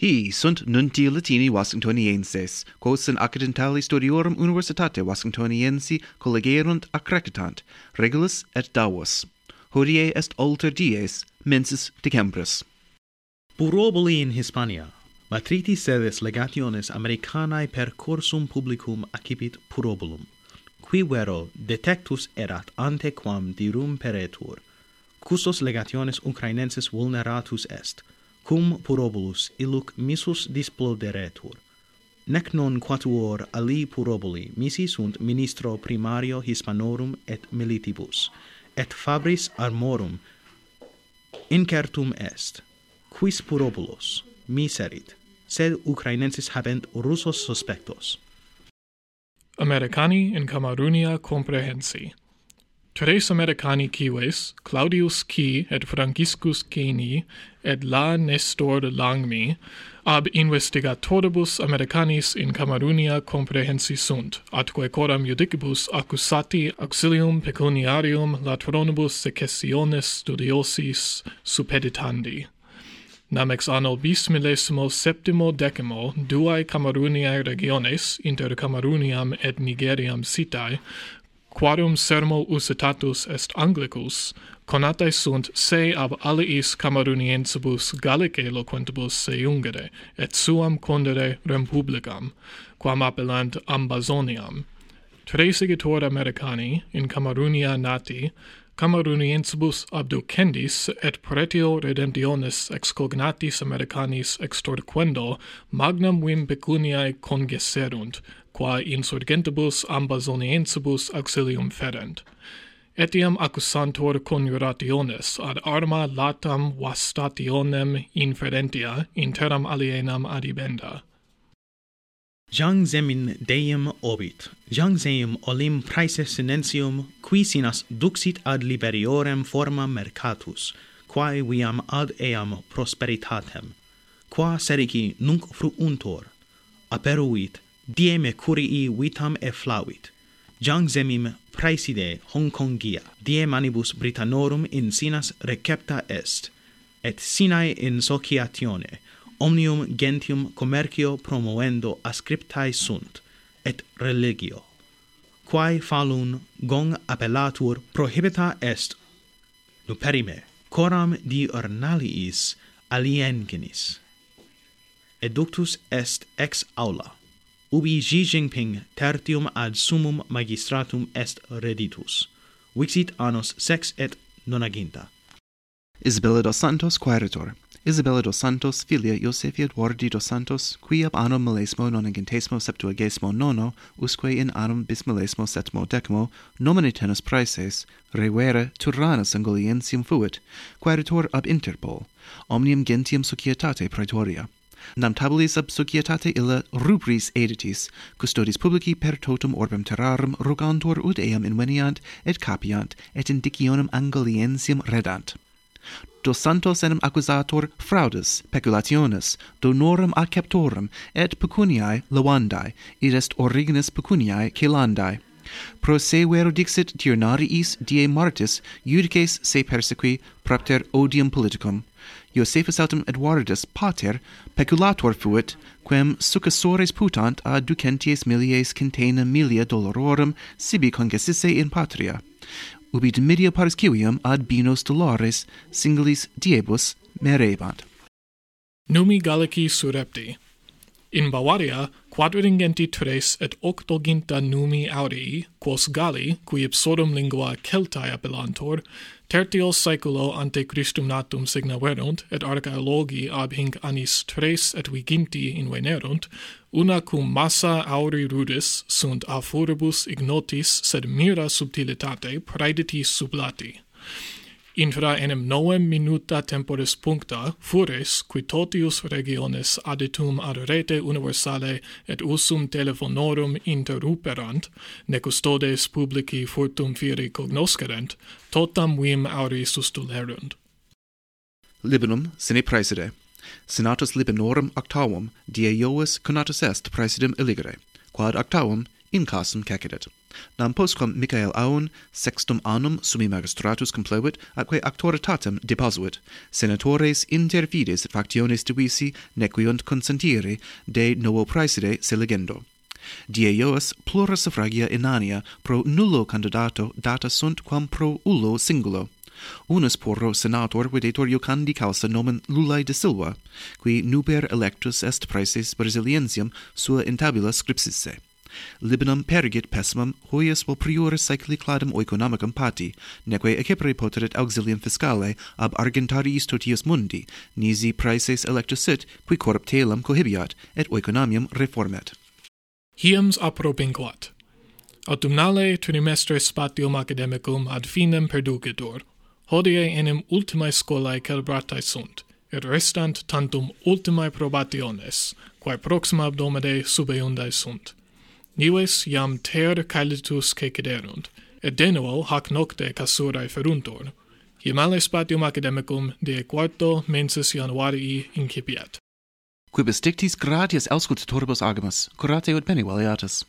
Hi sunt nunti Latini Washingtonienses, quos in accidentali studiorum Universitate Washingtoniensi collegerunt accreditant, regulus et davos. Hodie est alter dies, mensis decembris. Buroboli in Hispania, matriti sedes legationes Americanae per cursum publicum accipit purobulum, qui vero detectus erat ante quam dirum peretur, custos legationes Ucrainenses vulneratus est, cum purobulus illuc missus disploderetur. Nec non quatuor ali puroboli misi sunt ministro primario Hispanorum et militibus, et fabris armorum incertum est, quis purobulos miserit, sed ucrainensis habent Russos suspectos. Americani in Camerunia comprehensi tres Americani cives, Claudius Qui et Franciscus Ceni et la Nestor Langmi, ab investigatoribus Americanis in Camerunia comprehensi sunt, atque coram judicibus accusati auxilium pecuniarium latronibus secessiones studiosis supeditandi. Nam ex anno bis millesimo septimo decimo duae Cameruniae regiones inter Cameruniam et Nigeriam sitae quadum sermo usitatus est Anglicus, conatae sunt se ab aliis camaruniensibus Gallicae loquentibus se jungere, et suam condere rem publicam, quam appellant ambazoniam. Tres segitor Americani, in Camarunia nati, Camaruniensibus abducendis et pretio redemptionis excognatis Americanis extorquendo magnam vim pecuniae congesserunt, qua insurgentibus ambazoniensibus auxilium ferent. Etiam accusantor conjurationes ad arma latam vastationem inferentia interam alienam adibenda Jang zemin deum obit, jang zeum olim praese sinentium, qui sinas duxit ad liberiorem forma mercatus, quae viam ad eam prosperitatem, qua serici nunc fruuntor, aperuit, die me curii vitam efflavit, jang zemim praeside Hongkongia, die manibus Britannorum in sinas recepta est, et sinae in sociatione, omnium gentium commercio promovendo ascriptae sunt, et religio, quae falun gong appellatur prohibita est, nuperime, coram diurnaliis aliengenis. Eductus est ex aula, ubi Xi Jinping tertium ad sumum magistratum est reditus, vixit annos sex et nonaginta. Isabella dos Santos, quaeritor. Isabella dos Santos, filia Iosefi Eduardi dos Santos, qui ab annum millesimo nonagentesimo septuagesimo nono, usque in annum bismillesimo setmo decimo, nomine tenus praeses, revere Turranus Anguliensium fuit, quaeritor ab Interpol, omnium gentium societate praetoria. Nam tabulis ab societate illa rubris editis, custodis publici per totum orbem terrarum rogantur ut eam inveniant, et capiant, et indicionem Anguliensium redant dos Santos enim accusator fraudes, peculationes, donorum acceptorum et pecuniae lavandae, id est originis pecuniae celandae. Pro se vero dixit tionariis die martis judices se persequi propter odium politicum. Josephus autem Eduardus pater peculator fuit, quem successores putant ad ducenties milies centena milia dolororum sibi congessisse in patria ubi dimidio media civium ad binos dolores singulis diebus merebant. Numi Gallici surepti. In Bavaria, quadringenti tres et octoginta numi aurii, quos Galli, qui ipsodum lingua Celtae appellantur, tertio saeculo ante Christum natum signaverunt, et archaeologi ab hinc annis tres et viginti invenerunt, una cum massa auri rudis sunt a furibus ignotis sed mira subtilitate praediti sublati. Infra enim novem minuta temporis puncta fures qui totius regiones aditum ad rete universale et usum telefonorum interruperant ne custodes publici furtum fieri cognoscerent totam vim auri sustulerunt. Libenum sine praeside. Senatus Libanorum octavum die Iovis conatus est praesidem illigere quad octavum in casum cacedet Nam postquam Michael Aun sextum annum summi magistratus complevit, atque actoritatem deposuit, senatores intervides et factiones divisi nequiunt consentire de novo praeside se legendo. Die eos plura suffragia inania pro nullo candidato data sunt quam pro ullo singulo. Unus porro senator videtur iocandi causa nomen Lulae de Silva, qui nuper electus est praeses Brasiliensium sua in tabula scripsisse libenam pergit pesmam huius vel prioris cyclicladum oeconomicum pati, neque ecepere poterit auxilium fiscale ab argentariis totius mundi, nisi praeses electus sit, qui corp telem cohibiat, et oeconomium reformet. Hiems apropinquat. Autumnale trimestre spatium academicum ad finem perducitur. Hodie enim ultimae scolae celebratae sunt, et restant tantum ultimae probationes, quae proxima abdomede subeiundae sunt nives iam ter calitus cecederunt, et denuo hac nocte casurae feruntur. Hiemale spatium academicum de quarto mensis januarii incipiat. Quibus dictis gratias auscultatoribus agamus, curate et bene valiatus.